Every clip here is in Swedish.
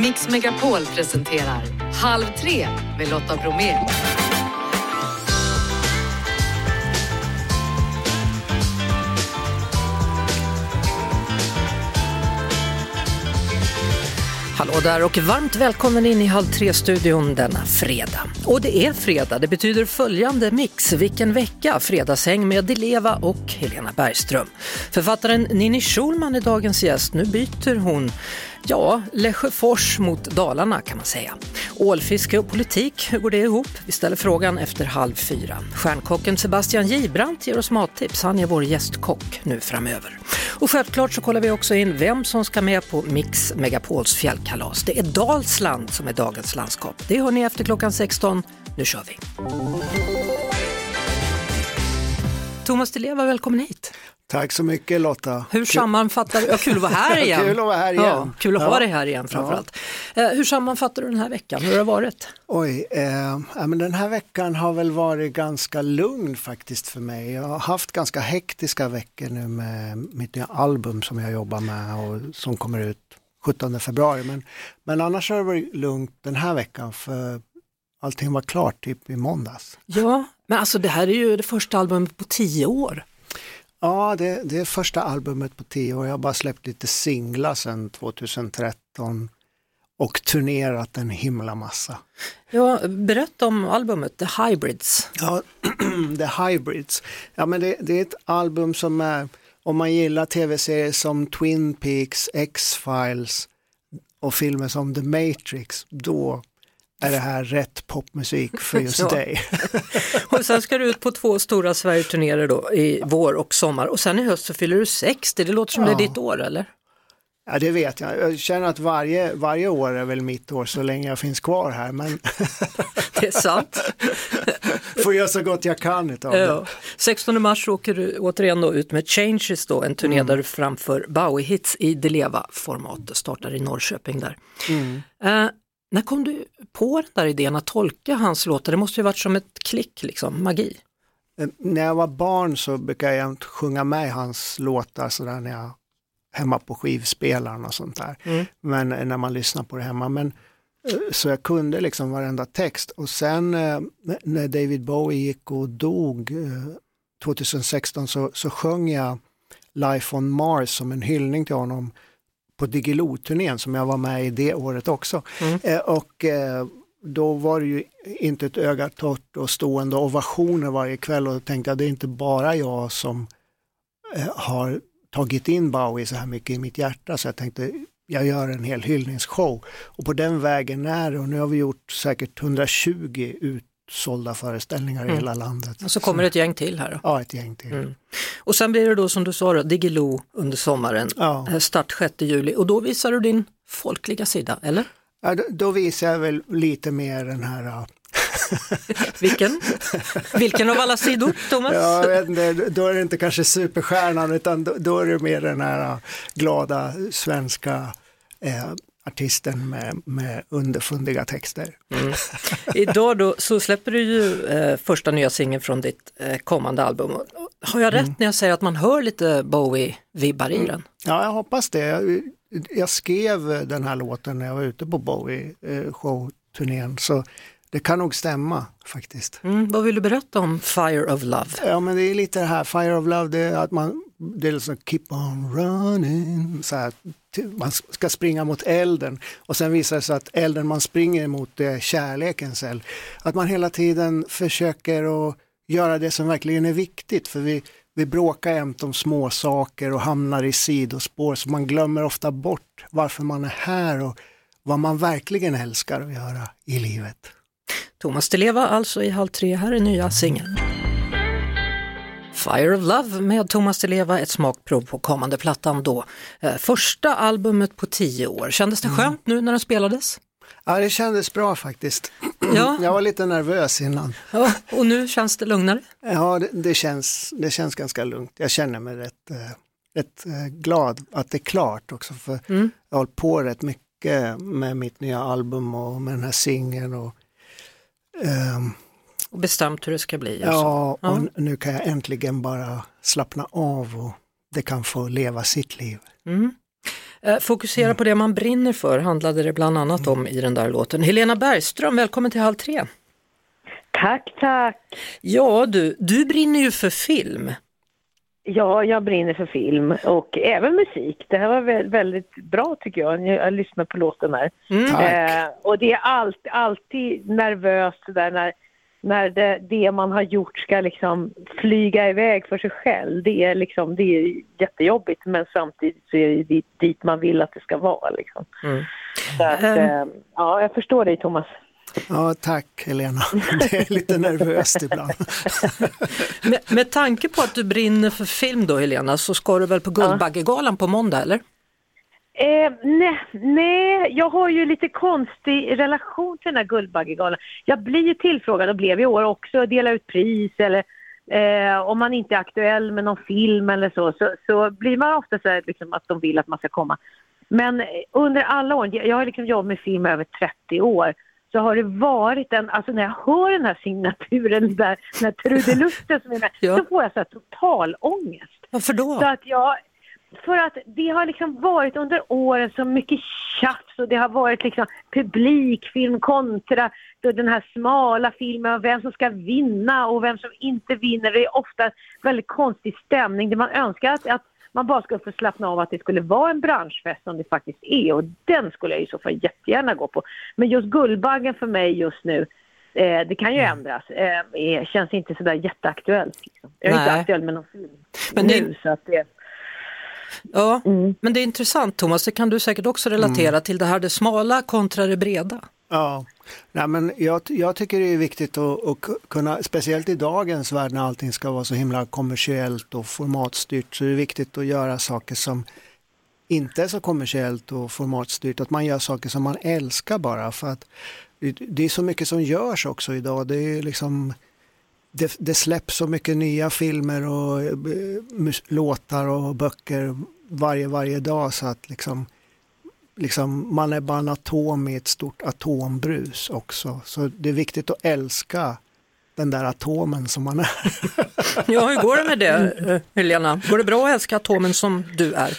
Mix Megapol presenterar Halv tre med Lotta Bromé. Hallå där och varmt välkommen in i Halv tre-studion denna fredag. Och det är fredag, det betyder följande mix. Vilken vecka! Fredagshäng med Dileva och Helena Bergström. Författaren Ninni Schulman är dagens gäst. Nu byter hon Ja, Lesjöfors mot Dalarna kan man säga. Ålfiske och politik, hur går det ihop? Vi ställer frågan efter halv fyra. Stjärnkocken Sebastian Gibrant ger oss mattips. Han är vår gästkock nu framöver. Och självklart så kollar vi också in vem som ska med på Mix Megapols fjällkalas. Det är Dalsland som är dagens landskap. Det hör ni efter klockan 16. Nu kör vi! Thomas Di Leva, välkommen hit. Tack så mycket Lotta. Hur sammanfattar du, ja, kul att vara här igen. kul att vara här igen. Ja, kul att ja. ha dig här igen framförallt. Ja. Hur sammanfattar du den här veckan, hur har det varit? Oj, eh, men den här veckan har väl varit ganska lugn faktiskt för mig. Jag har haft ganska hektiska veckor nu med mitt nya album som jag jobbar med och som kommer ut 17 februari. Men, men annars har det varit lugnt den här veckan för allting var klart typ i måndags. Ja, men alltså det här är ju det första albumet på tio år. Ja, det, det är första albumet på tio år. Jag har bara släppt lite singlar sedan 2013 och turnerat en himla massa. Ja, berätta om albumet The Hybrids. Ja, The Hybrids. Ja, men det, det är ett album som är, om man gillar tv-serier som Twin Peaks, X-Files och filmer som The Matrix, då är det här rätt popmusik för just Ja. dig. Och sen ska du ut på två stora Sverigeturnéer då i vår och sommar och sen i höst så fyller du 60, det låter som det är Ja. ditt år eller? Ja, det vet jag. Jag känner att varje, varje år är väl mitt år så länge jag finns kvar här, men Det är sant. får göra så gott jag kan utav det. Ja. 16 mars åker du återigen då ut med Changes då, en turné där du framför Bowie-hits i Deleva-format. Det startar i Norrköping där. Eh, när kom du på den där idén att tolka hans låtar? Det måste ju varit som ett klick, liksom, magi. Eh, När jag var barn så brukade jag sjunga med hans låtar sådär när jag hemma på skivspelaren och sånt där. Mm. Men eh, när man lyssnar på det hemma. Men, eh, så jag kunde liksom varenda text och sen när David Bowie gick och dog eh, 2016 så, så sjöng jag Life on Mars som en hyllning till honom på Diggiloo-turnén som jag var med i det året också. Mm. Eh, och eh, då var det ju inte ett öga torrt och stående ovationer varje kväll och då tänkte jag det är inte bara jag som eh, har tagit in Bowie så här mycket i mitt hjärta så jag tänkte jag gör en hel hyllningsshow. Och på den vägen är det och nu har vi gjort säkert 120 utsålda föreställningar i Mm. hela landet. Och så kommer det ett gäng till här då. Ja, ett gäng till. Mm. Och sen blir det då som du sa då, Diggiloo under sommaren, Ja. Eh, start 6 juli och då visar du din folkliga sida, eller? Ja, då, då visar jag väl lite mer den här Vilken? Vilken av alla sidor, Thomas? Ja, då är det inte kanske superstjärnan utan då, då är det mer den här glada svenska eh, artisten med, med underfundiga texter. Idag då så släpper du ju eh, första nya singeln från ditt eh, kommande album. Har jag rätt Mm. när jag säger att man hör lite Bowie-vibbar i den? Ja, jag hoppas det. Jag, jag skrev den här låten när jag var ute på Bowie eh, så det kan nog stämma faktiskt. Mm, vad vill du berätta om Fire of Love? Ja men det är lite det här, Fire of Love, det är att man, det är liksom keep on running, så här, man ska springa mot elden och sen visar det sig att elden man springer emot är kärlekens eld. Att man hela tiden försöker att göra det som verkligen är viktigt för vi, vi bråkar jämt om små saker och hamnar i sidospår så man glömmer ofta bort varför man är här och vad man verkligen älskar att göra i livet. Thomas Di Leva alltså i Halv tre, här är nya singeln. Fire of Love med Thomas Leva, ett smakprov på kommande plattan då. Eh, första albumet på tio år. Kändes Mm. det skönt nu när den spelades? Ja, det kändes bra faktiskt. Ja. Jag var lite nervös innan. Ja, och nu känns det lugnare? Ja, det, det, känns, det känns ganska lugnt. Jag känner mig rätt, eh, rätt eh, glad att det är klart också. För Mm. Jag har hållit på rätt mycket med mitt nya album och med den här singeln. Och, ehm, Och bestämt hur det ska bli? och så. ja, och Ja. n- nu kan jag äntligen bara slappna av och det kan få leva sitt liv. Mm. Eh, Fokusera på det man brinner för handlade det bland annat om i den där låten. Helena Bergström, välkommen till Halv tre. Tack, tack. Ja du, du brinner ju för film. Ja, jag brinner för film och även musik. Det här var vä- väldigt bra tycker jag. Jag lyssnar på låten här. Tack. Eh, och det är alltid, alltid nervöst där när, när det, det man har gjort ska liksom flyga iväg för sig själv. Det är liksom, det är jättejobbigt men samtidigt så är det dit, dit man vill att det ska vara liksom. Mm. Så att, eh, ja, jag förstår dig Thomas. Ja, tack Helena. Det är lite nervöst ibland. Med, med tanke på att du brinner för film då Helena, så ska du väl på Guldbaggegalan på måndag eller? Eh, nej, nej, jag har ju lite konstig relation till den här Guldbaggegalan. Jag blir ju tillfrågad och blev i år också att dela ut pris eller eh, om man inte är aktuell med någon film eller så, så, så blir man ofta så här, liksom, att de vill att man ska komma. Men eh, under alla år, jag jag har liksom jobbat med film i över 30 år, så har det varit en, alltså när jag hör den här signaturen, där, den här trudelutten som är med, Ja. så får jag så här total ångest. Varför då? Så att jag, för att det har liksom varit under åren så mycket tjafs och det har varit liksom publikfilm kontra den här smala filmen och vem som ska vinna och vem som inte vinner. Det är ofta väldigt konstig stämning där man önskar att, att man bara skulle få slappna av att det skulle vara en branschfest som det faktiskt är och den skulle jag i så fall jättegärna gå på. Men just Guldbaggen för mig just nu Eh, det kan ju ändras. Eh, känns inte sådär jätteaktuellt. Liksom. Jag är inte Nej. aktuell med någon film Men det- nu. Så att det, Ja, Mm. men det är intressant Thomas, det kan du säkert också relatera till det här det smala kontra det breda. Ja, Nej, men jag, jag tycker det är viktigt att, att kunna, speciellt i dagens värld när allting ska vara så himla kommersiellt och formatstyrt, så är det viktigt att göra saker som inte är så kommersiellt och formatstyrt, att man gör saker som man älskar bara för att det, det är så mycket som görs också idag. Det är liksom det, det släpps så mycket nya filmer och eh, låtar och böcker varje, varje dag så att liksom, liksom man är bara en atom i ett stort atombrus också. Så det är viktigt att älska den där atomen som man är. Ja, hur går det med det Helena? Går det bra att älska atomen som du är?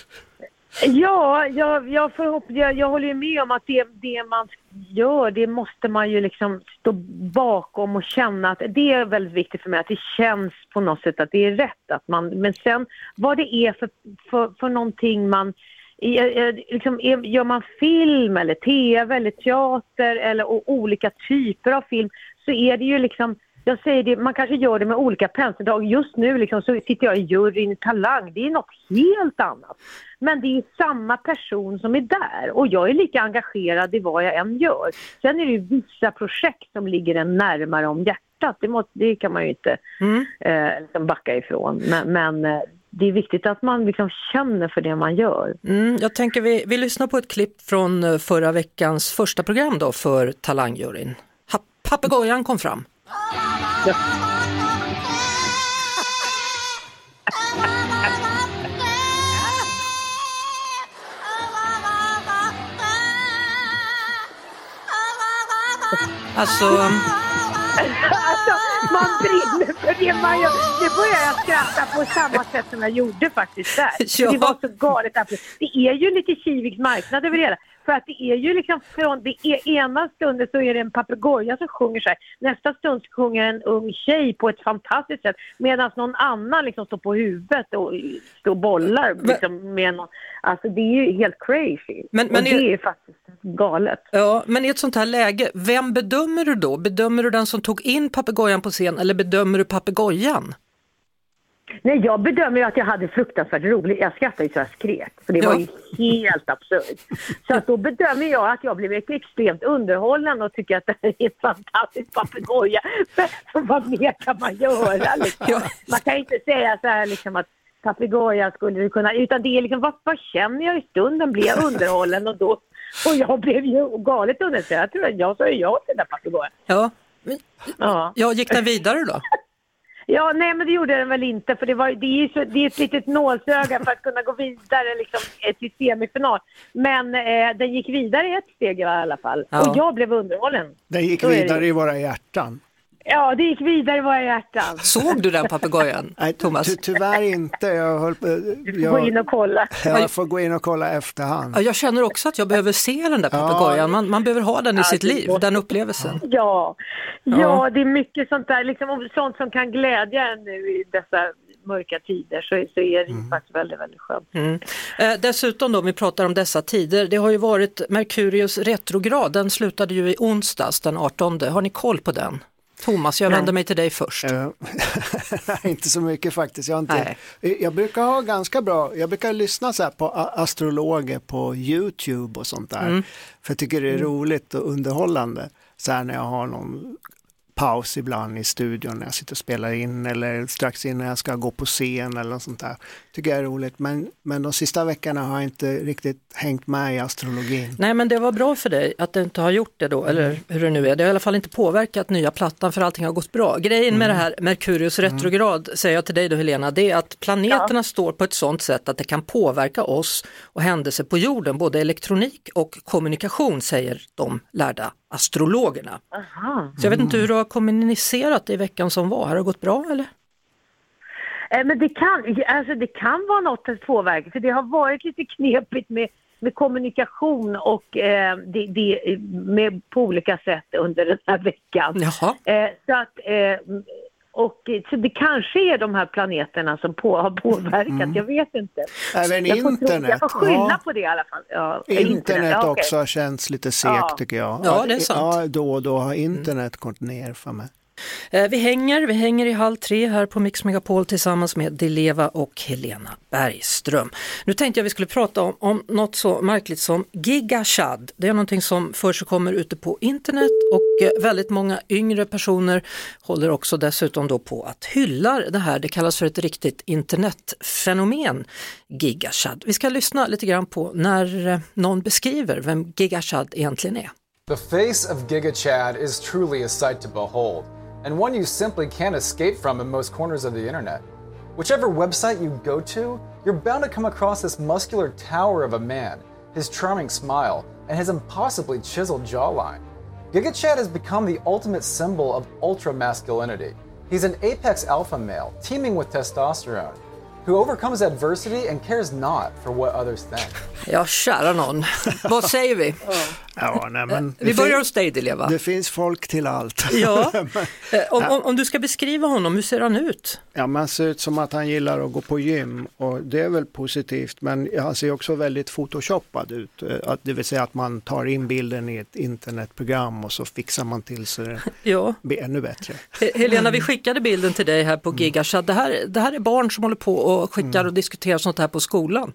Ja, jag, jag, förhopp, jag, jag håller ju med om att det, det man gör, det måste man ju liksom stå bakom och känna att det är väldigt viktigt för mig att det känns på något sätt att det är rätt. Att man, men sen vad det är för, för, för någonting man liksom, gör man film eller tv eller teater eller och olika typer av film så är det ju liksom jag säger det, man kanske gör det med olika penseldrag. Just nu liksom så sitter jag i juryn i Talang. Det är något helt annat. Men det är samma person som är där och jag är lika engagerad i vad jag än gör. Sen är det ju vissa projekt som ligger en närmare om hjärtat. Det, måste, det kan man ju inte Mm. eh, liksom backa ifrån. Men, men eh, det är viktigt att man liksom känner för det man gör. Mm, jag tänker vi, vi lyssnar på ett klipp från eh, förra veckans första program då för Talangjuryn. Ha- Papegojan kom fram. Alltså, Alltså, man brinner för det man gör. Nu börjar jag skratta på samma sätt som jag gjorde faktiskt där. Ja. Det var så galet. Det är ju lite Kiviks marknad över det hela. För att det är ju liksom från det e- ena stunden så är det en papegoja som sjunger så här. Nästa stund så sjunger en ung tjej på ett fantastiskt sätt. Medan någon annan liksom står på huvudet och står och bollar. Liksom med någon. Alltså det är ju helt crazy. Men- men och är- det är faktiskt galet. ja, men i ett sånt här läge, vem bedömer du då? Bedömer du den som tog in papegojan på scen eller bedömer du papegojan? Nej, jag bedömer att jag hade fruktansvärt roligt. Jag skrattade så jag skrek. För det var Ja. ju helt absurt. Så att då bedömer jag att jag blev extremt underhållen och tycker att det här är en fantastisk papegoja. Vad mer kan man göra liksom? Man kan inte säga så här liksom att papegoja skulle du kunna... Utan det är liksom, vad, vad känner jag i stunden? Blir jag underhållen? Och, då, och jag blev ju galet underhållen. Jag tror att jag sa ja till den där papegojan. Ja, Ja. ja, gick den vidare då? Ja, nej men det gjorde den väl inte för det, var, det, är, så, det är ett litet nålsöga för att kunna gå vidare liksom, eh, till semifinal. Men eh, den gick vidare ett steg i alla fall Ja. och jag blev underhållen. Den gick Så vidare i våra hjärtan. Ja, det gick vidare i våra hjärtan. Såg du den papegojan, Nej, Thomas? ty tyvärr inte. Jag, höll, får gå in jag, och kolla. jag får gå in och kolla efterhand. Ja, jag känner också att jag behöver se den där papegojan. Man, man behöver ha den i sitt det liv, den upplevelsen. Ja. Ja. ja, det är mycket sånt där, liksom, sånt som kan glädja en nu i dessa mörka tider så, så är det faktiskt väldigt, väldigt skönt. Mm. Eh, dessutom då, om vi pratar om dessa tider, det har ju varit Merkurius retrograd, den slutade ju i onsdags den 18. Har ni koll på den? Thomas, jag vänder mig till dig först. Eh, Nej, inte så mycket faktiskt. Jag, inte, Nej. jag brukar ha ganska bra, jag brukar lyssna så på astrologer på YouTube och sånt där. Mm. För jag tycker det är roligt och underhållande. Så här när jag har någon paus ibland i studion när jag sitter och spelar in eller strax innan jag ska gå på scen eller något sånt där. Tycker jag är roligt. Men, men de sista veckorna har jag inte riktigt hängt med i astrologin. Nej men det var bra för dig att du inte har gjort det då, eller hur det nu är. Det har i alla fall inte påverkat nya plattan för allting har gått bra. Grejen med det här Merkurius retrograd, säger jag till dig då Helena, det är att planeterna står på ett sådant sätt att det kan påverka oss och händelser på jorden, både elektronik och kommunikation säger de lärda astrologerna. Aha. Så jag vet inte hur du har kommunicerat i veckan som var, har det gått bra eller? Eh, Men det kan, alltså det kan vara något att påverka, för det har varit lite knepigt med, med kommunikation och eh, det, det, med, på olika sätt under den här veckan. Jaha. Eh, så, att, eh, och, så det kanske är de här planeterna som på, har påverkat, jag vet inte. Även Jag får, tro, internet. jag får skylla ja. på det i alla fall. Ja, Internet ja, okej. också har känts lite segt Ja. tycker jag. Ja, det är sant. Ja, då och då har internet gått ner för mig. Eh, vi hänger, vi hänger i halv tre här på Mix Megapol tillsammans med Dileva och Helena Bergström. Nu tänkte jag vi skulle prata om, om något så märkligt som gigashad. Det är någonting som försigkommer ute på internet och eh, väldigt många yngre personer håller också dessutom då på att hylla det här. Det kallas för ett riktigt internetfenomen, gigashad. Vi ska lyssna lite grann på när eh, någon beskriver vem gigashad egentligen är. The face of GigaChad is truly a sight to behold, and one you simply can't escape from in most corners of the internet. Whichever website you go to, you're bound to come across this muscular tower of a man, his charming smile, and his impossibly chiseled jawline. Giga Chad has become the ultimate symbol of ultra masculinity. He's an apex alpha male, teeming with testosterone, who overcomes adversity and cares not for what others think. Ja, kära någon, vad säger vi? Ja, nej, men Vi det, börjar hos dig Dileva. det finns folk till allt. Ja. Eh, om, om, om du ska beskriva honom, hur ser han ut? Ja, man ser ut som att han gillar att gå på gym och det är väl positivt men han ser också väldigt photoshoppad ut. Eh, det vill säga att man tar in bilden i ett internetprogram och så fixar man till så det Ja. blir ännu bättre. He- Helena, vi skickade bilden till dig här på Gigashad. Det här, det här är barn som håller på och skickar och diskuterar sånt här på skolan.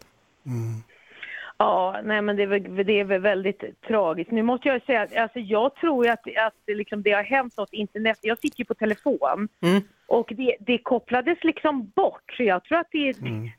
Ja, nej men det är, väl, det är väl väldigt tragiskt. Nu måste jag säga att alltså, jag tror att, att det liksom, det har hänt något internet. Jag sitter ju på telefon Mm. och det, det kopplades liksom bort. Så jag tror att det,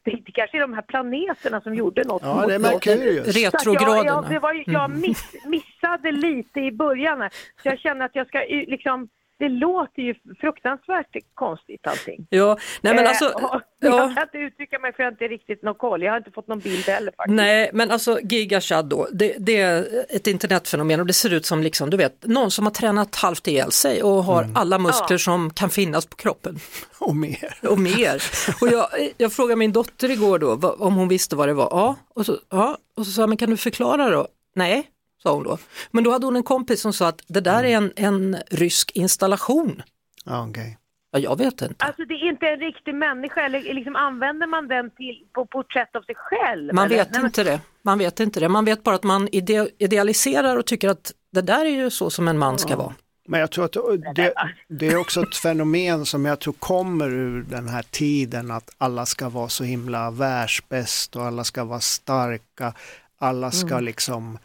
det, det kanske är de här planeterna som gjorde något. Ja, det är. Merkurius. Så att jag, Retrograderna. jag, det var, jag miss, missade lite i början. här. Så jag känner att jag ska ju liksom... Det låter ju fruktansvärt konstigt allting. Ja, nej men Eh, alltså, och Jag ja, kan inte uttrycka mig för jag har inte riktigt någon koll. Jag har inte fått någon bild heller faktiskt. nej men alltså Gigashad då, det, det är ett internetfenomen och det ser ut som liksom, du vet, någon som har tränat halvt ihjäl sig och har alla muskler Ja. som kan finnas på kroppen Och mer. och mer. Och jag, jag frågade min dotter igår då om hon visste vad det var. Ja, och så, ja, och så sa jag, men kan du förklara då? Nej, sa hon då. Men då hade hon en kompis som sa att det där är en, en rysk installation. Ja, okej. Ja, jag vet inte. Alltså det är inte en riktig människa, eller liksom använder man den till, på porträtt av sig själv? Man eller? vet Nej, men- inte det. Man vet inte det. Man vet bara att man ide idealiserar och tycker att det där är ju så som en man ska vara. Men jag tror att det, det är också ett fenomen som jag tror kommer ur den här tiden att alla ska vara så himla världsbäst och alla ska vara starka. Alla ska liksom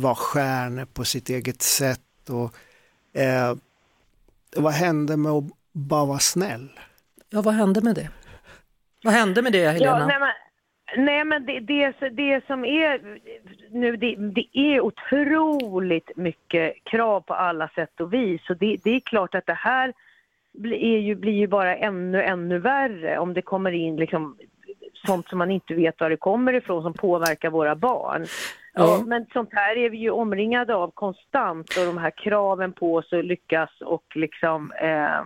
vara stjärnor på sitt eget sätt. Och, eh, vad hände med att bara vara snäll? Ja, vad hände med det? Vad hände med det Helena? Ja, nej men, nej, men det, det, det som är nu, det, det är otroligt mycket krav på alla sätt och vis. Så det, det är klart att det här blir är ju, blir ju bara ännu, ännu värre om det kommer in liksom sånt som man inte vet var det kommer ifrån som påverkar våra barn. Ja, men sånt här är vi ju omringade av konstant och de här kraven på oss att lyckas och liksom eh,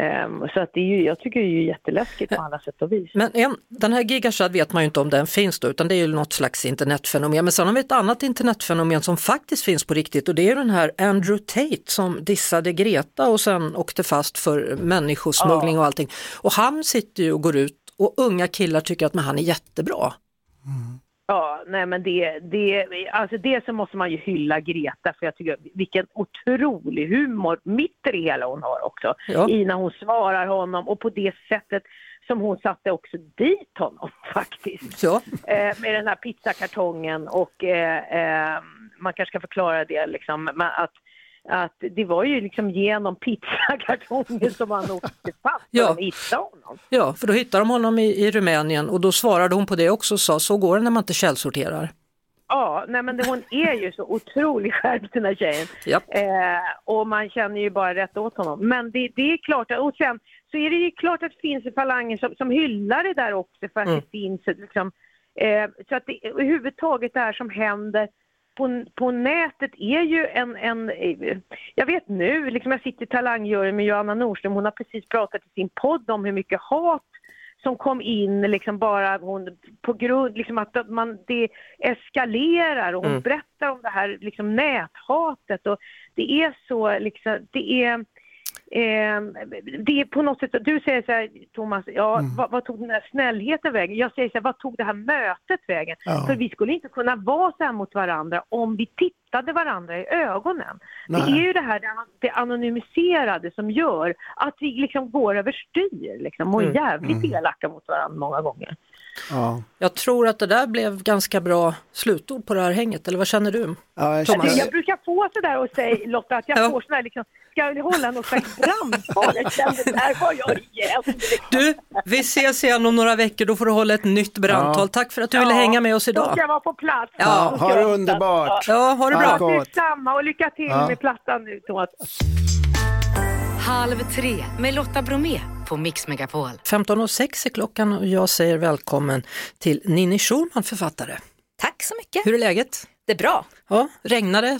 Um, så att det är ju, jag tycker det är ju jätteläskigt på alla sätt och vis. Men en, den här Gigashad vet man ju inte om den finns då, utan det är ju något slags internetfenomen. Men sen har vi ett annat internetfenomen som faktiskt finns på riktigt och det är den här Andrew Tate som dissade Greta och sen åkte fast för människosmuggling ja. och allting. Och han sitter ju och går ut och unga killar tycker att men han är jättebra. Mm. Ja, nej men det, det, alltså det så måste man ju hylla Greta för jag tycker vilken otrolig humor mitt i det hela hon har också. Ja. I när hon svarar honom och på det sättet som hon satte också dit honom faktiskt. Ja. Eh, med den här pizzakartongen och eh, eh, man kanske ska förklara det liksom, att att det var ju liksom genom pizzakartongen som han åkte fast ja. och de hittade honom. Ja, för då hittade de honom i, i Rumänien och då svarade hon på det också och sa så går det när man inte källsorterar. Ja, nej men det, hon är ju så otroligt skärpt den här tjejen. Yep. Eh, och man känner ju bara rätt åt honom. Men det, det är klart, och sen så är det ju klart att det finns falanger som, som hyllar det där också för att mm. det finns liksom, eh, så att det överhuvudtaget det här som händer på, på nätet är ju en, en... Jag vet nu, liksom jag sitter i talangjuryn med Johanna Nordström, hon har precis pratat i sin podd om hur mycket hat som kom in liksom bara hon, på grund liksom att man, det eskalerar och hon mm. berättar om det här liksom näthatet och det är så liksom, det är Eh, det är på något sätt, du säger så här Thomas, ja, mm. vad, vad, tog den här snällheten vägen? Jag säger så här, vad tog det här mötet vägen? Ja. För vi skulle inte kunna vara så här mot varandra om vi tittade varandra i ögonen. Nej. Det är ju det här det anonymiserade som gör att vi liksom går överstyr liksom, och är mm. jävligt mm. elaka mot varandra många gånger. Ja. Jag tror att det där blev ganska bra slutord på det här hänget, eller vad känner du? Ja, jag, känner... jag, brukar få sådär och säga Lotta att jag ja. får sådär liksom, ska jag hålla något slags brandtal? Jag kände där var jag igen. Du, vi ses igen om några veckor, då får du hålla ett nytt brandtal. Ja. Tack för att du ville hänga med oss idag. Då ska jag vara på plats. Ja, ha det underbart. Ja, ha det bra. Ja, detsamma och lycka till med plattan nu Thomas. Halv tre med Lotta Bromé på Mix Megapol. 15.06 är klockan och jag säger välkommen till Ninni Schulman, författare. Tack så mycket. Hur är läget? Det är bra. Ja,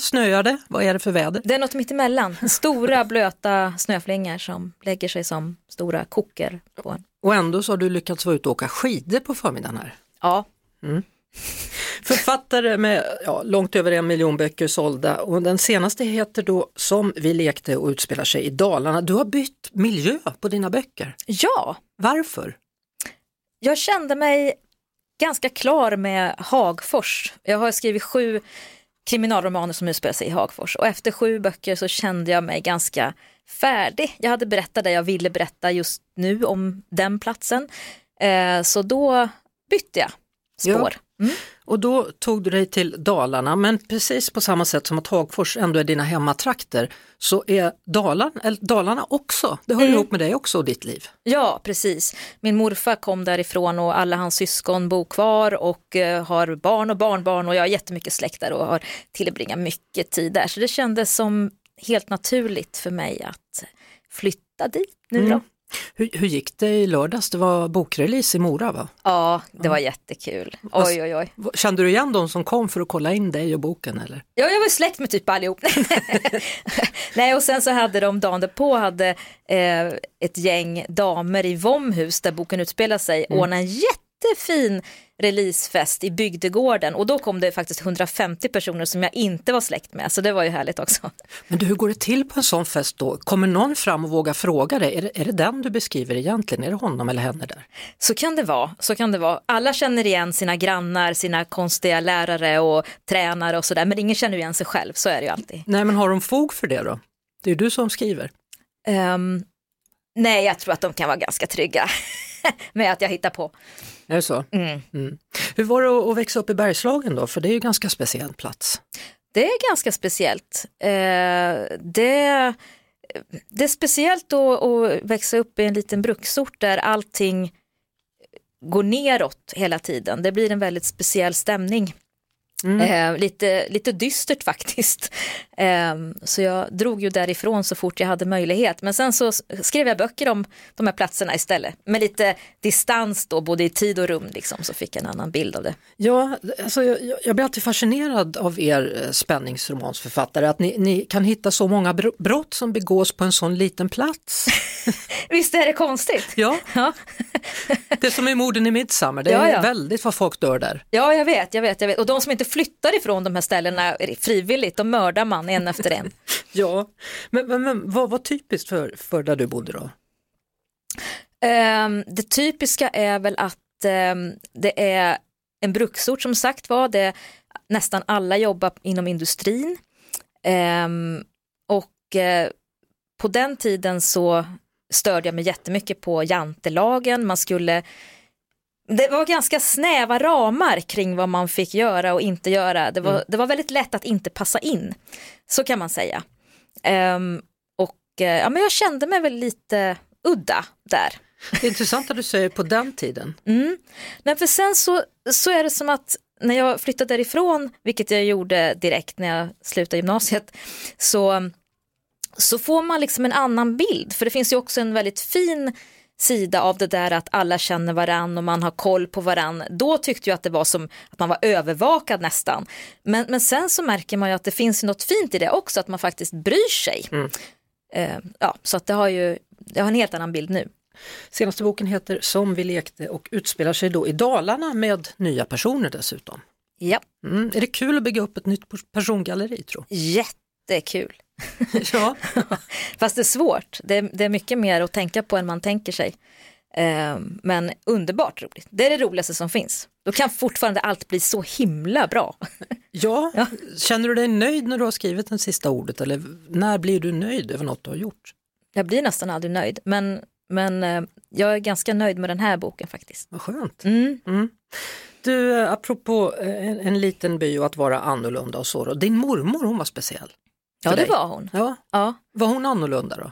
snöar det, vad är det för väder? Det är något mittemellan, stora blöta snöflingor som lägger sig som stora koker på en. Och ändå så har du lyckats vara ute och åka skidor på förmiddagen här. Ja. Mm. Författare med ja, långt över en miljon böcker sålda och den senaste heter då Som vi lekte och utspelar sig i Dalarna. Du har bytt miljö på dina böcker. Ja. Varför? Jag kände mig ganska klar med Hagfors. Jag har skrivit sju kriminalromaner som utspelar sig i Hagfors och efter sju böcker så kände jag mig ganska färdig. Jag hade berättat det jag ville berätta just nu om den platsen. Eh, så då bytte jag spår. Ja. Mm. Och då tog du dig till Dalarna, men precis på samma sätt som att Hagfors ändå är dina hemmatrakter så är Dalarna, eller Dalarna också, det hör mm. ihop med dig också och ditt liv. Ja, precis. Min morfar kom därifrån och alla hans syskon bor kvar och uh, har barn och barnbarn och jag har jättemycket släkt där och har tillbringat mycket tid där. Så det kändes som helt naturligt för mig att flytta dit nu mm. Hur, hur, gick det i lördags? Det var bokrelease i Mora va? Ja, det var jättekul. Oj, oj, oj. Kände du igen de som kom för att kolla in dig och boken eller? Ja, jag var släkt med typ allihop. Nej, och sen så hade de dagen därpå hade eh, ett gäng damer i Vomhus där boken utspelar sig mm. ordnat en jättefin releasefest i bygdegården och då kom det faktiskt 150 personer som jag inte var släkt med så det var ju härligt också. Men du, hur går det till på en sån fest då? Kommer någon fram och vågar fråga dig? Är det, är det den du beskriver egentligen? Är det honom eller henne där? Så kan det vara, så kan det vara. Alla känner igen sina grannar, sina konstiga lärare och tränare och sådär men ingen känner igen sig själv, så är det ju alltid. Nej men har de fog för det då? Det är du som skriver. Um, nej, jag tror att de kan vara ganska trygga med att jag hittar på. Är det så? Mm. Mm. Hur var det att växa upp i Bergslagen då? För det är ju en ganska speciell plats. Det är ganska speciellt. Eh, det, det är speciellt att, att växa upp i en liten bruksort där allting går neråt hela tiden. Det blir en väldigt speciell stämning. Eh, lite, lite dystert faktiskt. Eh, så jag drog ju därifrån så fort jag hade möjlighet. Men sen så skrev jag böcker om de här platserna istället. Med lite distans då, både i tid och rum liksom, så fick jag en annan bild av det. Ja, alltså jag, jag- blir alltid fascinerad av er eh, spänningsromansförfattare, att ni, ni kan hitta så många br- brott som begås på en sån liten plats. Visst är det konstigt? Ja, Ja, det är som i morden i Midsommar, det är Ja, ja. väldigt vad folk dör där. ja jag vet, jag vet, jag vet. Och de som inte flyttar ifrån de här ställena frivilligt, de mördar man en efter en. Ja, men, men, men vad var typiskt för, för där du bodde då? Ehm, det typiska är väl att ehm, det är en bruksort som sagt var, det nästan alla jobbar inom industrin. Ehm, och eh, på den tiden så störde jag mig jättemycket på jantelagen, man skulle det var ganska snäva ramar kring vad man fick göra och inte göra. Det var, det var väldigt lätt att inte passa in, så kan man säga. Ehm, och eh, ja, men jag kände mig väl lite udda där. Det är intressant att du säger på den tiden. Mm. Nej, för sen så, så är det som att när jag flyttade därifrån, vilket jag gjorde direkt när jag slutade gymnasiet, så, så får man liksom en annan bild. För det finns ju också en väldigt fin sida av det där att alla känner varann och man har koll på varann. Då tyckte jag att det var som att man var övervakad nästan. Men, men sen så märker man ju att det finns något fint i det också, att man faktiskt bryr sig. Eh, ja, så att det har ju, jag har en helt annan bild nu. Senaste boken heter Som vi lekte och utspelar sig då i Dalarna med nya personer dessutom. Ja, Mm. Är det kul att bygga upp ett nytt persongalleri tro? jättekul. Ja, Fast det är svårt, det är, det är mycket mer att tänka på än man tänker sig. Eh, men underbart roligt, det är det roligaste som finns. Då kan fortfarande allt bli så himla bra. ja. Ja. känner du dig nöjd när du har skrivit det sista ordet eller när blir du nöjd över något du har gjort? Jag blir nästan aldrig nöjd, men, men eh, jag är ganska nöjd med den här boken faktiskt. Vad skönt. Mm. Du, eh, apropå eh, en, en liten by och att vara annorlunda och så, då. din mormor hon var speciell. Ja, det dig. var hon. Ja, Ja, var hon annorlunda då?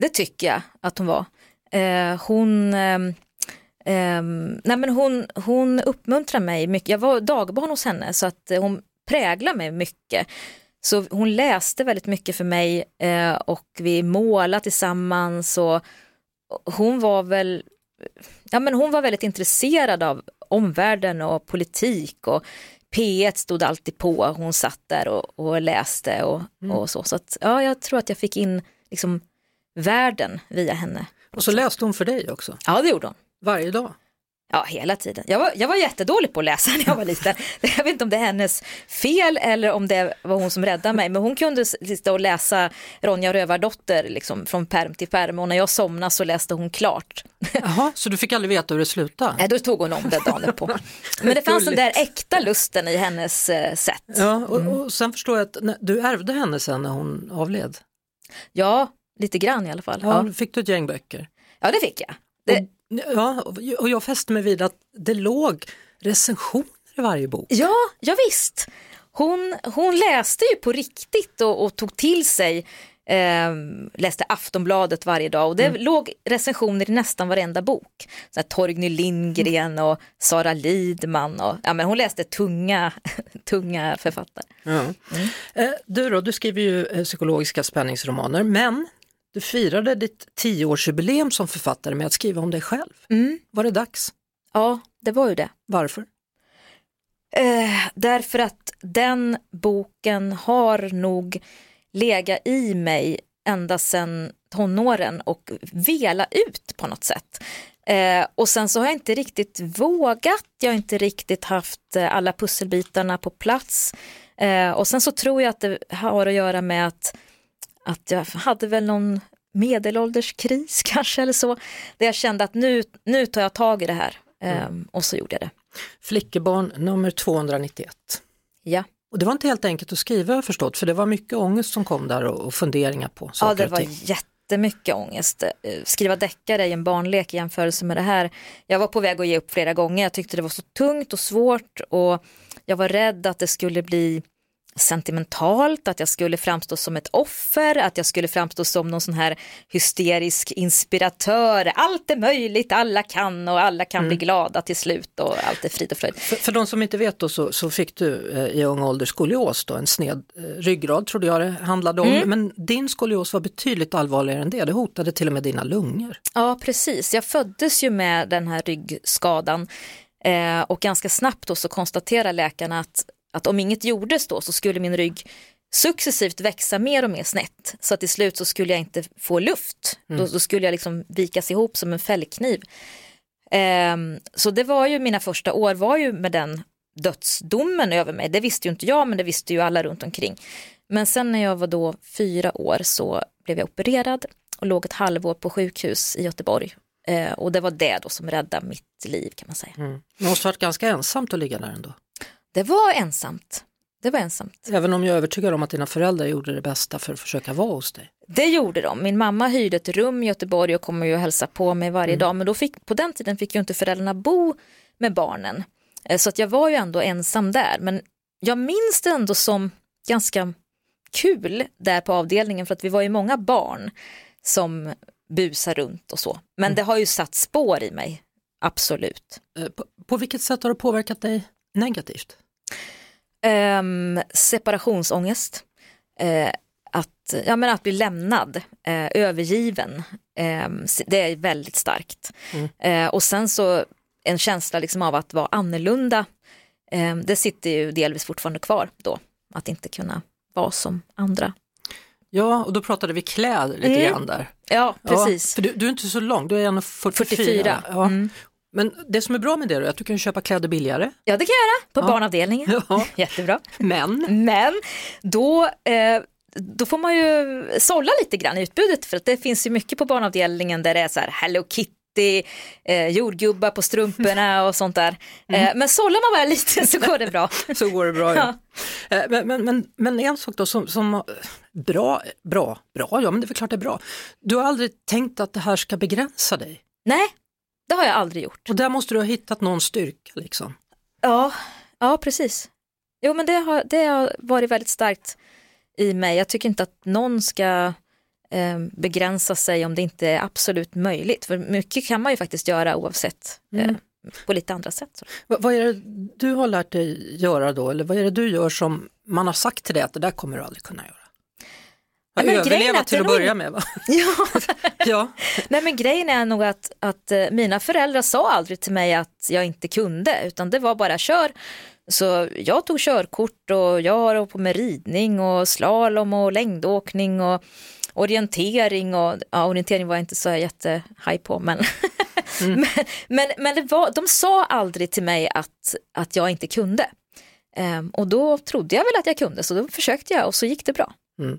det tycker jag att hon var. Eh, hon, ehm, nej men hon, hon uppmuntrar mig mycket. Jag var dagbarn hos henne så att eh, hon präglar mig mycket. Så hon läste väldigt mycket för mig eh, och vi målade tillsammans och hon var väl ja, men hon var väldigt intresserad av omvärlden och politik och P1 stod alltid på, hon satt där och, och läste och, och så. Så att, ja, jag tror att jag fick in liksom världen via henne. Och så läste hon för dig också, Ja, det gjorde hon. varje dag. Ja, hela tiden. Jag var, jag var jättedålig på att läsa när jag var liten. Jag vet inte om det är hennes fel eller om det var hon som räddade mig. Men hon kunde sitta och läsa Ronja Rövardotter liksom, från perm till perm och när jag somnade så läste hon klart. Jaha, så du fick aldrig veta hur det slutade? Nej, då tog hon om det dagen på. Men det fanns den där äkta lusten i hennes eh, sätt. Ja, och, och sen förstår jag att du ärvde henne sen när hon avled. Ja, lite grann i alla fall. Ja, Ja, fick du ett gäng böcker. ja det fick jag. Det, Ja, och jag fäste mig vid att det låg recensioner i varje bok. Ja, ja visst. Hon, hon läste ju på riktigt och, och tog till sig, eh, läste Aftonbladet varje dag och det låg recensioner i nästan varenda bok. Så här, Torgny Lindgren och Sara Lidman och ja, men hon läste tunga, tunga författare. Ja. Eh, Du då, du skriver ju eh, psykologiska spänningsromaner, men du firade ditt tioårsjubileum som författare med att skriva om dig själv. Mm. Var det dags? Ja, det var ju det. Varför? Eh, därför att den boken har nog legat i mig ända sedan tonåren och vela ut på något sätt. Eh, och sen så har jag inte riktigt vågat, jag har inte riktigt haft eh, alla pusselbitarna på plats. Eh, och sen så tror jag att det har att göra med att, att jag hade väl någon medelålderskris kanske eller så. Där jag kände att nu, nu tar jag tag i det här. Eh, Och så gjorde jag det. Flickebarn nummer 291. Ja. Och det var inte helt enkelt att skriva jag förstått, för det var mycket ångest som kom där och, funderingar på Ja, saker det och var jättemycket ångest. Eh, Skriva deckare är en barnlek i jämförelse med det här. Jag var på väg att ge upp flera gånger. Jag tyckte det var så tungt och svårt och jag var rädd att det skulle bli sentimentalt, att jag skulle framstå som ett offer, att jag skulle framstå som någon sån här hysterisk inspiratör. Allt är möjligt, alla kan och alla kan mm. bli glada till slut och allt är frid och fröjd. För, för de som inte vet då så, så fick du eh, i ung ålder skolios, då, en sned eh, ryggrad trodde jag det handlade om. Mm. Men din skolios var betydligt allvarligare än det, det hotade till och med dina lungor. Ja precis, jag föddes ju med den här ryggskadan eh, och ganska snabbt då så konstaterar läkarna att att om inget gjordes då så skulle min rygg successivt växa mer och mer snett så att till slut så skulle jag inte få luft. Mm. Då, då, skulle jag liksom vikas ihop som en fällkniv. Um, så det var ju mina första år var ju med den dödsdomen över mig. Det visste ju inte jag men det visste ju alla runt omkring. Men sen när jag var då fyra år så blev jag opererad och låg ett halvår på sjukhus i Göteborg. Uh, och det var det då som räddade mitt liv kan man säga. Mm. Det måste varit ganska ensamt att ligga där ändå. Det var ensamt. Det var ensamt. Även om jag är övertygad om att dina föräldrar gjorde det bästa för att försöka vara hos dig? Det gjorde de. Min mamma hyrde ett rum i Göteborg och kommer ju att hälsa på mig varje mm. dag. Men då fick, på den tiden fick ju inte föräldrarna bo med barnen. Eh, så att jag var ju ändå ensam där. Men jag minns det ändå som ganska kul där på avdelningen för att vi var ju många barn som busar runt och så. Men mm. det har ju satt spår i mig, absolut. Eh, på, på vilket sätt har det påverkat dig negativt? Um, separationsångest. Uh, att, ja, men att bli lämnad, uh, övergiven. Um, det är väldigt starkt. Mm. Uh, och sen så en känsla liksom av att vara annorlunda. Um, det sitter ju delvis fortfarande kvar då. Att inte kunna vara som andra. Ja, och då pratade vi kläder lite mm. grann där. Ja, precis. Ja, för du, du, är inte så lång, du är 1,44. 44. Ja. Mm. Men det som är bra med det är att du kan köpa kläder billigare. Ja det kan jag göra, på ja. barnavdelningen. Ja. Jättebra. Men? Men då, eh, då får man ju sålla lite grann i utbudet för att det finns ju mycket på barnavdelningen där det är så här Hello Kitty, eh, jordgubbar på strumporna och sånt där. Eh, mm. men sållar man bara lite så går det bra. så går det bra ja. ja. Eh, men, men, men, men, en sak då som, som bra, bra, bra, ja men det är väl klart det är bra. Du har aldrig tänkt att det här ska begränsa dig? Nej, det har jag aldrig gjort. Och där måste du ha hittat någon styrka liksom. Ja, ja precis. Jo men det har, det har varit väldigt starkt i mig. Jag tycker inte att någon ska eh, begränsa sig om det inte är absolut möjligt. För mycket kan man ju faktiskt göra oavsett eh, mm. på lite andra sätt. V vad är det du har lärt dig göra då? Eller vad är det du gör som man har sagt till dig att det där kommer du aldrig kunna göra? Ja, överleva till att börja med va? Ja. ja. Nej men grejen är nog att, att eh, mina föräldrar sa aldrig till mig att jag inte kunde utan det var bara kör. Så jag tog körkort och jag har på med ridning och slalom och längdåkning och orientering och ja, orientering var jag inte så jättehaj på men, mm. men, men, men var, de sa aldrig till mig att, att jag inte kunde. Um, och då trodde jag väl att jag kunde så då försökte jag och så gick det bra. Mm.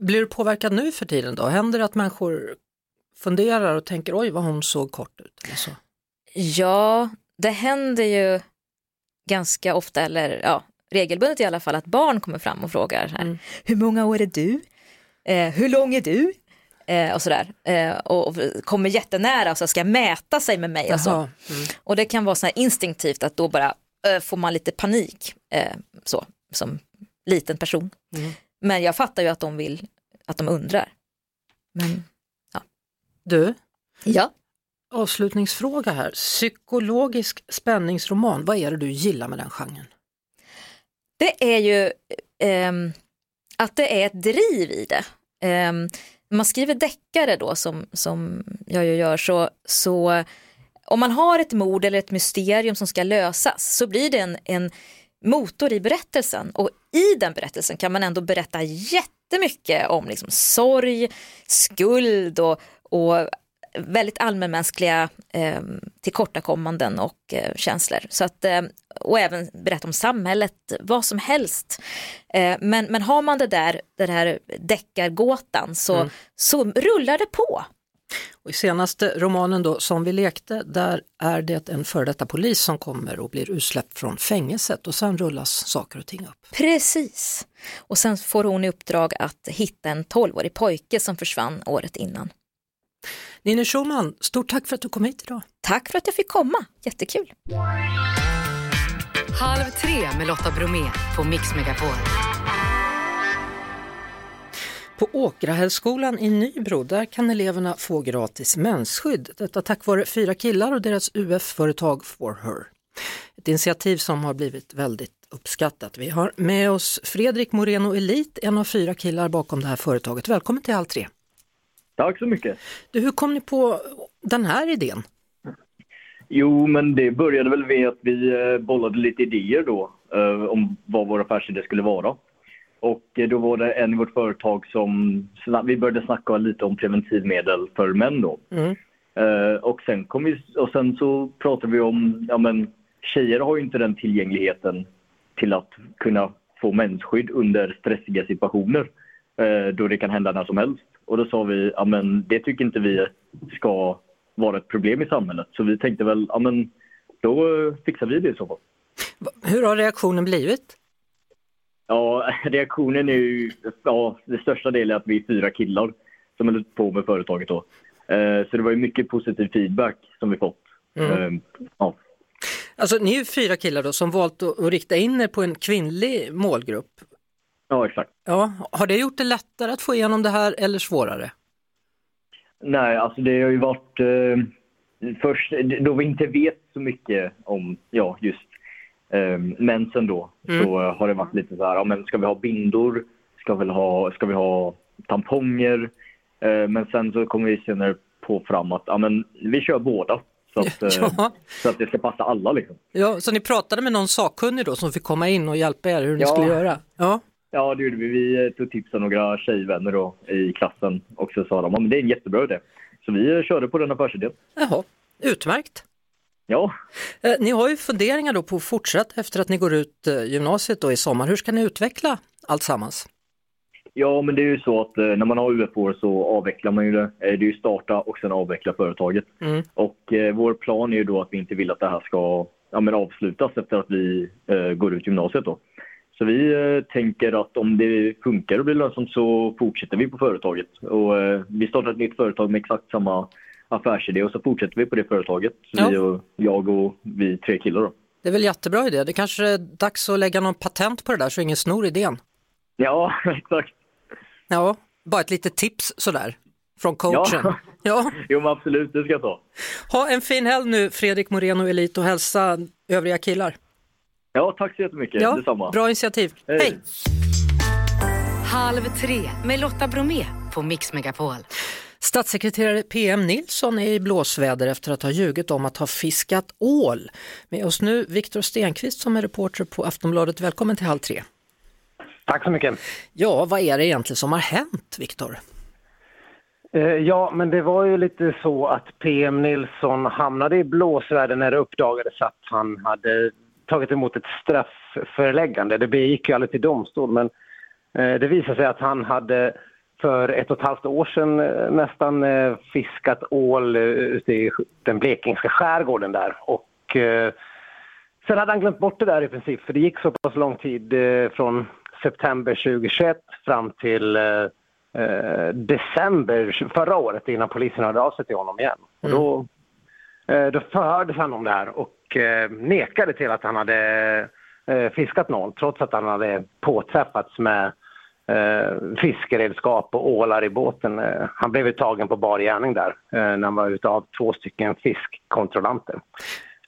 Blir du påverkad nu för tiden då? Händer det att människor funderar och tänker oj vad hon såg kort ut? Eller så? Ja, det händer ju ganska ofta, eller ja, regelbundet i alla fall, att barn kommer fram och frågar här, mm. hur många år är du? Eh, hur lång är du? Eh, och sådär. Eh, och, och, kommer jättenära och så ska mäta sig med mig. Och, så. Mm. och det kan vara så instinktivt att då bara eh, får man lite panik eh, så, som liten person. Mm. Men jag fattar ju att de vill, att de undrar. Men, ja. Du? Ja? Avslutningsfråga här, psykologisk spänningsroman, vad är det du gillar med den genren? Det är ju eh, att det är ett driv i det. Eh, man skriver deckare då som, som jag ju gör så, så om man har ett mord eller ett mysterium som ska lösas så blir det en, en motor i berättelsen och i den berättelsen kan man ändå berätta jättemycket om liksom sorg, skuld och, och väldigt allmänmänskliga eh, tillkortakommanden och eh, känslor. Så att, eh, och även berätta om samhället, vad som helst. Eh, men, men har man det där, den här deckargåtan så, mm. så rullar det på. Och I senaste romanen då, Som vi lekte, där är det en före detta polis som kommer och blir utsläppt från fängelset och sen rullas saker och ting upp. Precis. Och sen får hon i uppdrag att hitta en 12-årig pojke som försvann året innan. Ninni Schulman, stort tack för att du kom hit idag. Tack för att jag fick komma, jättekul. Halv tre med Lotta Bromé på Mix Megapol. På Åkrahällsskolan i Nybro där kan eleverna få gratis mensskydd. Detta tack vare fyra killar och deras UF-företag For Her. Ett initiativ som har blivit väldigt uppskattat. Vi har med oss Fredrik Moreno Elit, en av fyra killar bakom det här företaget. Välkommen till Halv tre. Tack så mycket. Du, hur kom ni på den här idén? Jo, men det började väl med att vi eh, bollade lite idéer då eh, om vad vår affärsidé skulle vara. Och eh, då var det en i vårt företag som, vi började snacka lite om preventivmedel för män då. Mm. Och sen, kom vi, och sen så pratade vi om, ja men tjejer har ju inte den tillgängligheten till att kunna få mensskydd under stressiga situationer då det kan hända när som helst. Och då sa vi, ja men det tycker inte vi ska vara ett problem i samhället. Så vi tänkte väl, ja men då fixar vi det i så fall. Hur har reaktionen blivit? Ja, reaktionen är ju, ja, det största delen är att vi är fyra killar som håller på med företaget då. Eh, så det var ju mycket positiv feedback som vi fått. Mm. Eh, ja. Alltså ni är ju fyra killar då som valt att, att rikta in er på en kvinnlig målgrupp. Ja, exakt. Ja, har det gjort det lättare att få igenom det här eller svårare? Nej, alltså det har ju varit eh, först då vi inte vet så mycket om ja, just eh, mensen då mm. så har det varit lite så här, ja, men ska vi ha bindor? Ska vi ha, ska vi ha tamponger? Eh, men sen så kommer vi senare på fram att ja, men vi kör båda. Så att, eh, ja. så att det ska passa alla liksom. Ja, så ni pratade med någon sakkunnig då som fick komma in och hjälpa er hur ni ja. skulle göra? Ja. Ja, det gjorde vi. Vi tog tips av några tjejvänner då, i klassen och så sa de att det är en jättebra idé. Så vi körde på den affärsidén. Jaha, utmärkt. Ja. Eh, ni har ju funderingar då på att fortsätta efter att ni går ut eh, gymnasiet då i sommar. Hur ska ni utveckla allt sammans? Ja, men det är ju så att eh, när man har UF-år så avvecklar man ju det. Det är ju starta och sen avveckla företaget. Mm. Och eh, vår plan är ju då att vi inte vill att det här ska ja, men avslutas efter att vi eh, går ut gymnasiet då. Så vi eh, tänker att om det funkar och blir lönsamt så fortsätter vi på företaget. Och, eh, vi startar ett nytt företag med exakt samma affärsidé och så fortsätter vi på det företaget. Ja. vi och, jag och vi tre killar då. Det är väl jättebra idé. Det kanske är dags att lägga någon patent på det där så ingen snor idén. Ja, exakt. Ja, bara ett litet tips sådär från coachen. Ja, ja. jo men absolut, det ska jag ta. Ha en fin helg nu Fredrik Moreno Elit och hälsa övriga killar. Ja, tack så jättemycket. Ja, Detsamma. Bra initiativ. Hej. Hej. Halv tre med Lotta Bromé på Mix Megapol. Statssekreterare PM Nilsson är i blåsväder efter att ha ljugit om att ha fiskat ål. Med oss nu Viktor Stenqvist som är reporter på Aftonbladet. Välkommen till Halv tre. Tack så mycket. Ja, vad är det egentligen som har hänt, Viktor? Eh, ja, men det var ju lite så att PM Nilsson hamnade i blåsväder när det uppdagades att han hade tagit emot ett straffföreläggande. Det gick ju aldrig till domstol, men eh, det visade sig att han hade för ett och ett halvt år sedan eh, nästan eh, fiskat ål ute i den blekingska skärgården där. Och sen hade han glömt bort det där i princip, för det gick så pass lång tid från september 2021 fram till december förra året innan polisen hörde av sig till honom igen. Mm. Och då, då förhördes han om det här och eh, nekade till att han hade eh, fiskat någon trots att han hade påträffats med eh, fiskeredskap och ålar i båten. Eh, han blev tagen på bar gärning där eh, när han var ute av två stycken fiskkontrollanter.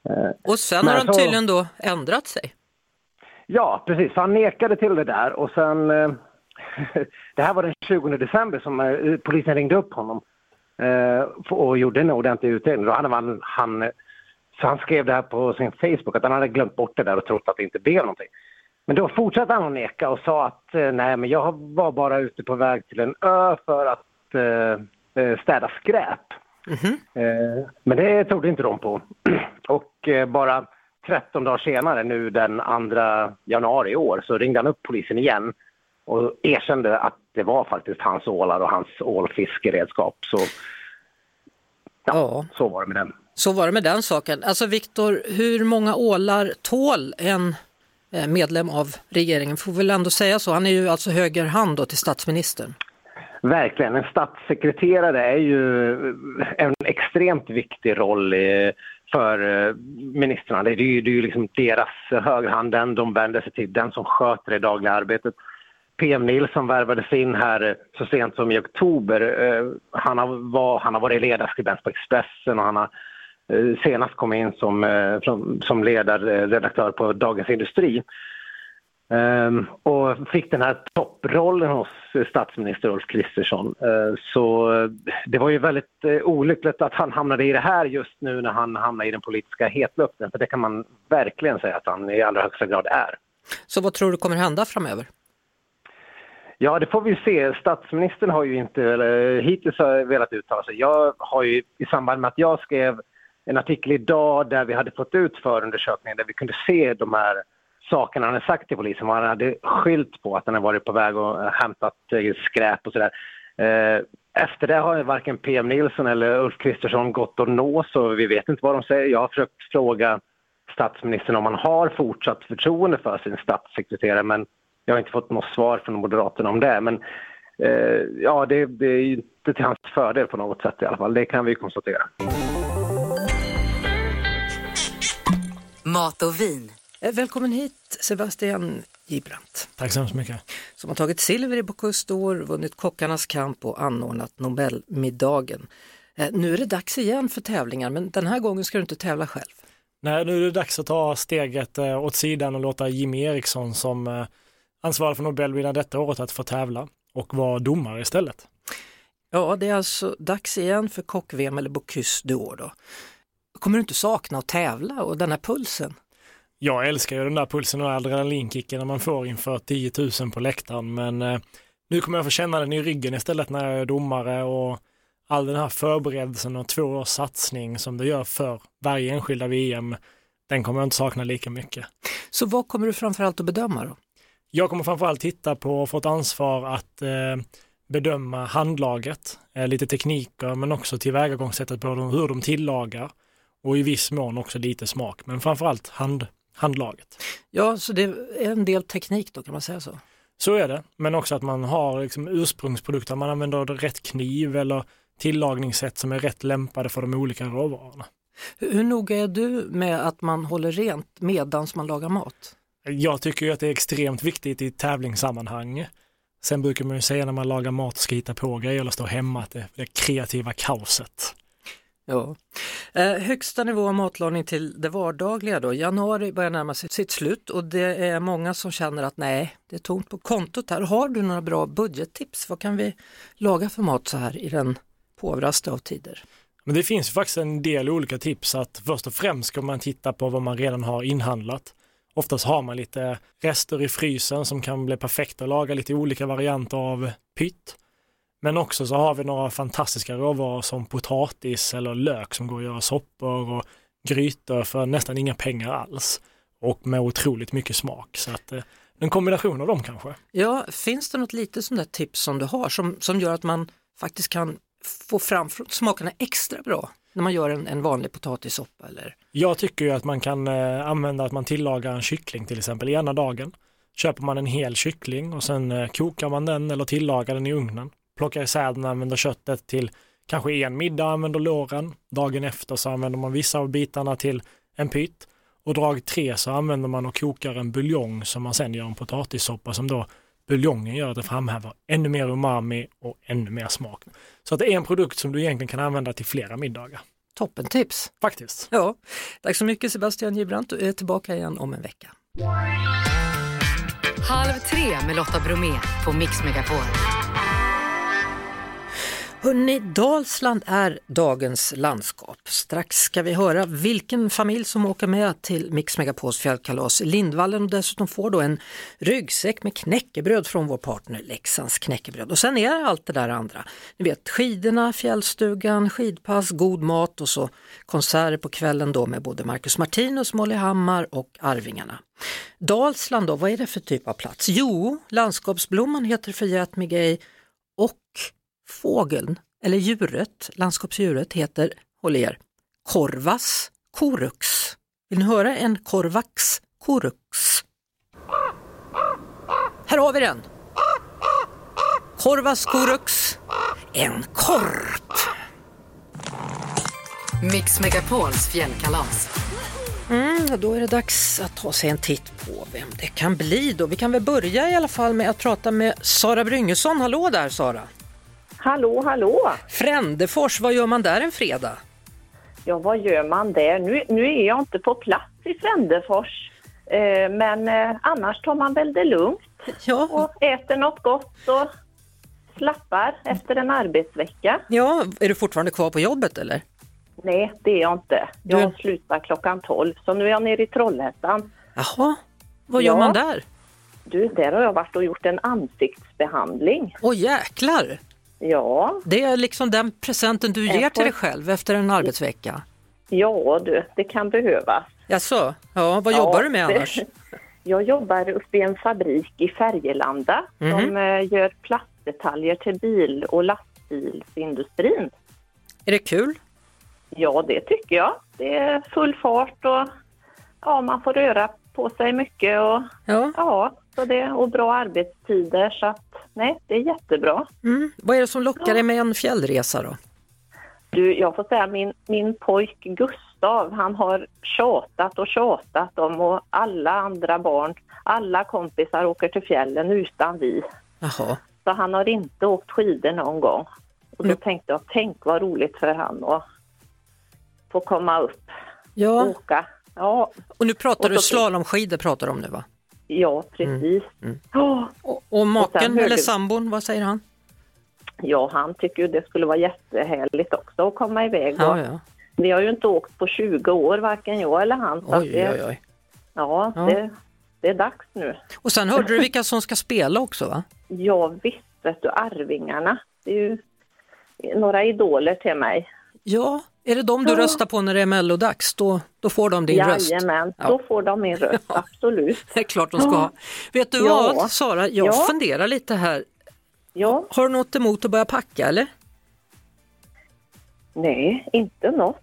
Eh, och sen har han så... tydligen då ändrat sig? Ja, precis. Han nekade till det där och sen det här var den 20 december som polisen ringde upp honom och gjorde en ordentlig utredning. Då hade man, han så han skrev det här på sin Facebook att han hade glömt bort det där och trott att det inte blev någonting. Men då fortsatte han att neka och sa att eh, nej, men jag var bara ute på väg till en ö för att eh, eh städa skräp. Mm -hmm. men det trodde inte de på. och bara 13 dagar senare, nu den 2 januari i år, så ringde han upp polisen igen och erkände att det var faktiskt hans ålar och hans ålfiskeredskap. Så, ja, ja. så var det med den. Så var det med den saken. Alltså Viktor, hur många ålar tål en Eh, medlem av regeringen? Får väl ändå säga så. Han är ju alltså höger hand till statsministern. verkligen, en statssekreterare är ju en extremt viktig roll i, för eh, ministrarna. Det är ju, det är ju liksom deras högerhand, den de vänder sig till, den som sköter det dagliga arbetet. PM Nilsson värvades in här eh, så sent som i oktober. Han har, var, han har varit ledarskribent på Expressen och han har senast kommit in som, som ledarredaktör på Dagens Industri. Um, och fick den här topprollen hos statsminister Ulf Kristersson. Så det var ju väldigt olyckligt att han hamnade i det här just nu när han hamnade i den politiska hetluften. För det kan man verkligen säga att han i allra högsta grad är. Så vad tror du kommer hända framöver? Ja, det får vi se. Statsministern har ju inte eller, hittills velat uttala sig. Jag har ju i samband med att jag skrev en artikel idag där vi hade fått ut förundersökningen där vi kunde se de här sakerna han hade sagt till polisen. Vad Han hade skylt på att han hade varit på väg och hämtat eh, skräp och sådär. Eh, efter det har varken PM Nilsson eller Ulf Kristersson gått att nå så vi vet inte vad de säger. Jag har försökt fråga statsministern om han har fortsatt förtroende för sin statssekreterare men jag har inte fått något svar från Moderaterna om det. Men eh, ja, det, det är inte till hans fördel på något sätt i alla fall. Det kan vi konstatera. Mat och vin. Eh, välkommen hit Sebastian Gibrant. Tack så hemskt mycket. Som har tagit silver i Bocuse d'Or, vunnit Kockarnas kamp och anordnat Nobelmiddagen. Eh, nu är det dags igen för tävlingar men den här gången ska du inte tävla själv. Nej, nu är det dags att ta steget eh, åt sidan och låta Jimmy Eriksson som ansvarig för Nobelmiddagen detta året att få tävla och vara domare istället. Ja, det är alltså dags igen för kock-VM eller Bocuse d'Or då. Kommer du inte sakna att tävla och den här pulsen? jag älskar ju den där pulsen och adrenalinkicken när man får inför 10 000 på läktaren men eh, nu kommer jag få känna den i ryggen istället när jag är domare och all den här förberedelsen och två års satsning som det gör för varje enskilda VM, den kommer jag inte sakna lika mycket. Så vad kommer du framförallt att bedöma då? Jag kommer framförallt titta på och få ett ansvar att eh, bedöma handlaget, eh, lite tekniker men också tillvägagångssättet på hur de tillagar och i viss mån också lite smak, men framförallt hand, handlaget. Ja, så det är en del teknik då kan man säga så? Så är det, men också att man har liksom ursprungsprodukter, man använder rätt kniv eller tillagningssätt som är rätt lämpade för de olika råvarorna. Hur, hur noga är du med att man håller rent medans man lagar mat? Jag tycker ju att det är extremt viktigt i tävlingssammanhang. Sen brukar man ju säga när man lagar mat och ska hitta på grejer eller stå hemma att det är det kreativa kaoset. Ja. Eh, högsta nivå av matlagning till det vardagliga då. Januari börjar närma sig sitt slut och det är många som känner att nej, det är tomt på kontot här. Har du några bra budgettips? Vad kan vi laga för mat så här i den påvraste av tider? Men det finns faktiskt en del olika tips att först och främst ska man titta på vad man redan har inhandlat. Oftast har man lite rester i frysen som kan bli perfekta att laga lite olika varianter av pytt. Men också så har vi några fantastiska råvaror som potatis eller lök som går att göra soppor och grytor för nästan inga pengar alls och med otroligt mycket smak. Så att eh, en kombination av dem kanske. Ja, finns det något lite sånt där tips som du har som, som gör att man faktiskt kan få fram smakerna extra bra när man gör en, en vanlig potatissoppa? Eller? Jag tycker ju att man kan eh, använda att man tillagar en kyckling till exempel ena dagen. Köper man en hel kyckling och sen eh, kokar man den eller tillagar den i ugnen plockar isär den och använder köttet till kanske en middag, använder låren. Dagen efter så använder man vissa av bitarna till en pytt. Och drag tre så använder man och kokar en buljong som man sen gör en potatissoppa som då buljongen gör att det framhäver ännu mer umami och ännu mer smak. Så att det är en produkt som du egentligen kan använda till flera middagar. Toppen tips! Faktiskt. Ja, tack så mycket Sebastian Gibrant. Du är tillbaka igen om en vecka. Halv tre med Lotta Bromé på Mix Megapol. Hörrni, Dalsland är dagens landskap. Strax ska vi höra vilken familj som åker med till Mix Megapols fjällkalas i Lindvallen och dessutom får då en ryggsäck med knäckebröd från vår partner Leksands knäckebröd. Och sen är det allt det där andra. Ni vet skidorna, fjällstugan, skidpass, god mat och så konserter på kvällen då med både Marcus Martinus, Molly Hammar och Arvingarna. Dalsland då, vad är det för typ av plats? Jo, landskapsblomman heter förgätmigej och fågeln, eller djuret, landskapsdjuret heter, håll er, Corvas corux. Vill ni höra en Corvax corux? Här har vi den! Corvas corux en korp. Mix Megapols fjällkalas. Mm, då är det dags att ta sig en titt på vem det kan bli då. Vi kan väl börja i alla fall med att prata med Sara Bryngesson. Hallå där Sara! Hallå, hallå! Frändefors, vad gör man där en fredag? Ja, vad gör man där? Nu, nu är jag inte på plats i Frändefors, eh, men eh, annars tar man väl det lugnt Ja, och äter något gott och slappar efter en arbetsvecka. ja, är du fortfarande kvar på jobbet eller? Nej, det är jag inte. Jag Du- slutar klockan 12, så nu är jag nere i Trollhättan. Jaha, vad gör Ja. man där? Du, där har jag varit och gjort en ansiktsbehandling. Åh jäklar! Ja, Det är liksom den presenten du ger till dig själv efter en arbetsvecka. ja du, det kan behövas. Jaså? Ja, vad Ja, jobbar du med annars? Jag jobbar uppe i en fabrik i Färgelanda Mhm. som eh, gör plastdetaljer till bil och lastbilsindustrin. Är det kul? Ja, det tycker jag. Det är full fart och ja, man får röra på sig mycket och Ja. ja, så det, och bra arbetstider så att nej, det är jättebra. Mm. Vad är det som lockar dig med en fjällresa då? Du, jag får säga min, min pojk Gustav, han har tjatat och tjatat om och alla andra barn, alla kompisar åker till fjällen utan vi. Jaha. Så han har inte åkt skidor någon gång. Och då Mm. tänkte jag, tänk vad roligt för han att få komma upp och Ja, åka. Ja, och nu pratar Och du slalomskidor pratar du om nu va? Ja precis. Mm. Ja, Och, och maken hörde- eller sambon, vad säger han? ja, han tycker ju det skulle vara jättehärligt också att komma iväg. Ja, Och ja. Vi har ju inte åkt på 20 år, varken jag eller han. Oj, det, oj, oj. Ja, Ja. Det, det är dags nu. Och sen hörde du vilka som ska spela också va? Ja visst, vet du, Arvingarna. Det är ju några idoler till mig. Ja, är det de du Ja. röstar på när det är mellodags? Då, då får de din röst. Jajamän, Ja. då får de min röst, absolut. Det är klart de ska ha. Vet du Ja. vad Sara, jag Ja. funderar lite här. Ja, Har du något emot att börja packa eller? nej, inte något.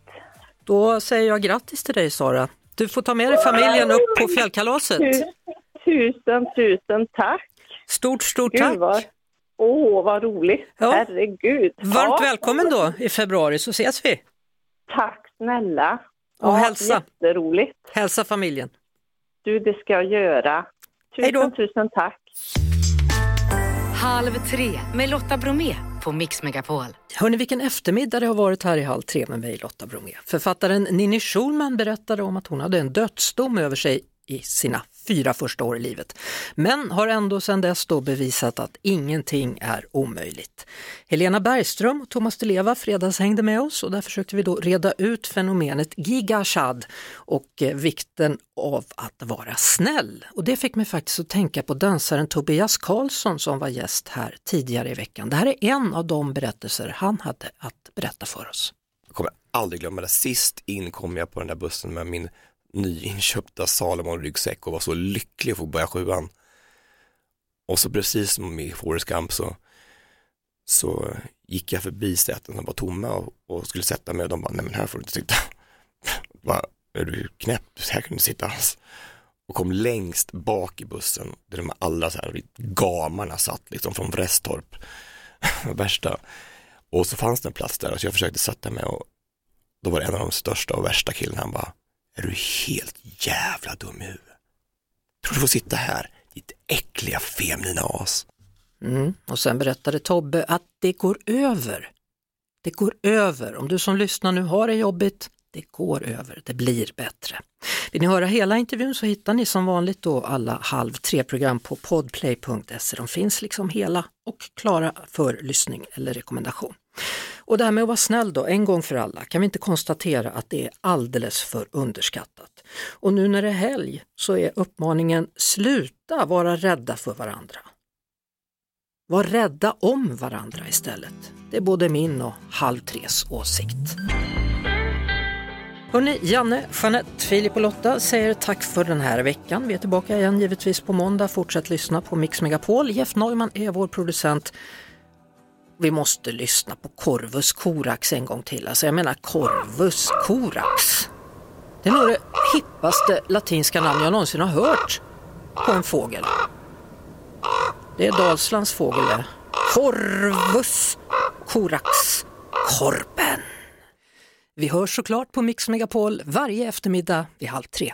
Då säger jag grattis till dig Sara. Du får ta med dig familjen upp på fjällkalaset. Tu- Tusen, tusen tack. Stort, stort Gud tack. vad, åh vad roligt. Ja. Herregud. Varmt Ja, välkommen då i februari så ses vi. Tack snälla. Och hälsa. Jätteroligt. Hälsa familjen. Du, det ska jag göra. Tusen, tusen tack. Halv tre med Lotta Bromé på Mix Megapol. Hörni, vilken eftermiddag det har varit här i Halv tre med mig Lotta Bromé. Författaren Ninni Schulman berättade om att hon hade en dödsdom över sig i sina fyra första år i livet. Men har ändå sedan dess då bevisat att ingenting är omöjligt. Helena Bergström och Thomas Di Leva fredagshängde med oss och där försökte vi då reda ut fenomenet gigashad och eh, vikten av att vara snäll. Och det fick mig faktiskt att tänka på dansaren Tobias Karlsson som var gäst här tidigare i veckan. Det här är en av de berättelser han hade att berätta för oss. Jag kommer aldrig glömma det. Sist in kom jag på den där bussen med min nyinköpta Salomon-ryggsäck och var så lycklig att få börja sjuan. Och så precis som i Forrest Gump så, så gick jag förbi säten som var tomma och, och skulle sätta mig och de bara, nej men här får du inte sitta. Bara, är du knäpp? Här kan du inte sitta alls. Och kom längst bak i bussen där de alla så här gamarna satt liksom från Vrestorp. Värsta. Och så fanns det en plats där så jag försökte sätta mig och då var det en av de största och värsta killarna, han bara, är du helt jävla dum i huvudet? Tror du får sitta här, ditt äckliga feminina as? Mm. Och sen berättade Tobbe att det går över. Det går över. Om du som lyssnar nu har det jobbigt, det går över, det blir bättre. Vill ni höra hela intervjun så hittar ni som vanligt då alla halv tre-program på podplay.se. De finns liksom hela och klara för lyssning eller rekommendation. Och det här med att vara snäll då, en gång för alla, kan vi inte konstatera att det är alldeles för underskattat. Och nu när det är helg så är uppmaningen sluta vara rädda för varandra. Var rädda om varandra istället. Det är både min och Halv tres åsikt. Hörrni, Janne, Jeanette, Filip och Lotta säger tack för den här veckan. Vi är tillbaka igen givetvis på måndag. Fortsätt lyssna på Mix Megapol. Jeff Neumann är vår producent. Vi måste lyssna på Corvus corax en gång till. Alltså jag menar Corvus corax. Det är nog det hippaste latinska namn jag någonsin har hört på en fågel. Det är Dalslands fågel det. Corvus Corax. Korpen. Vi hörs såklart på Mix Megapol varje eftermiddag vid halv tre.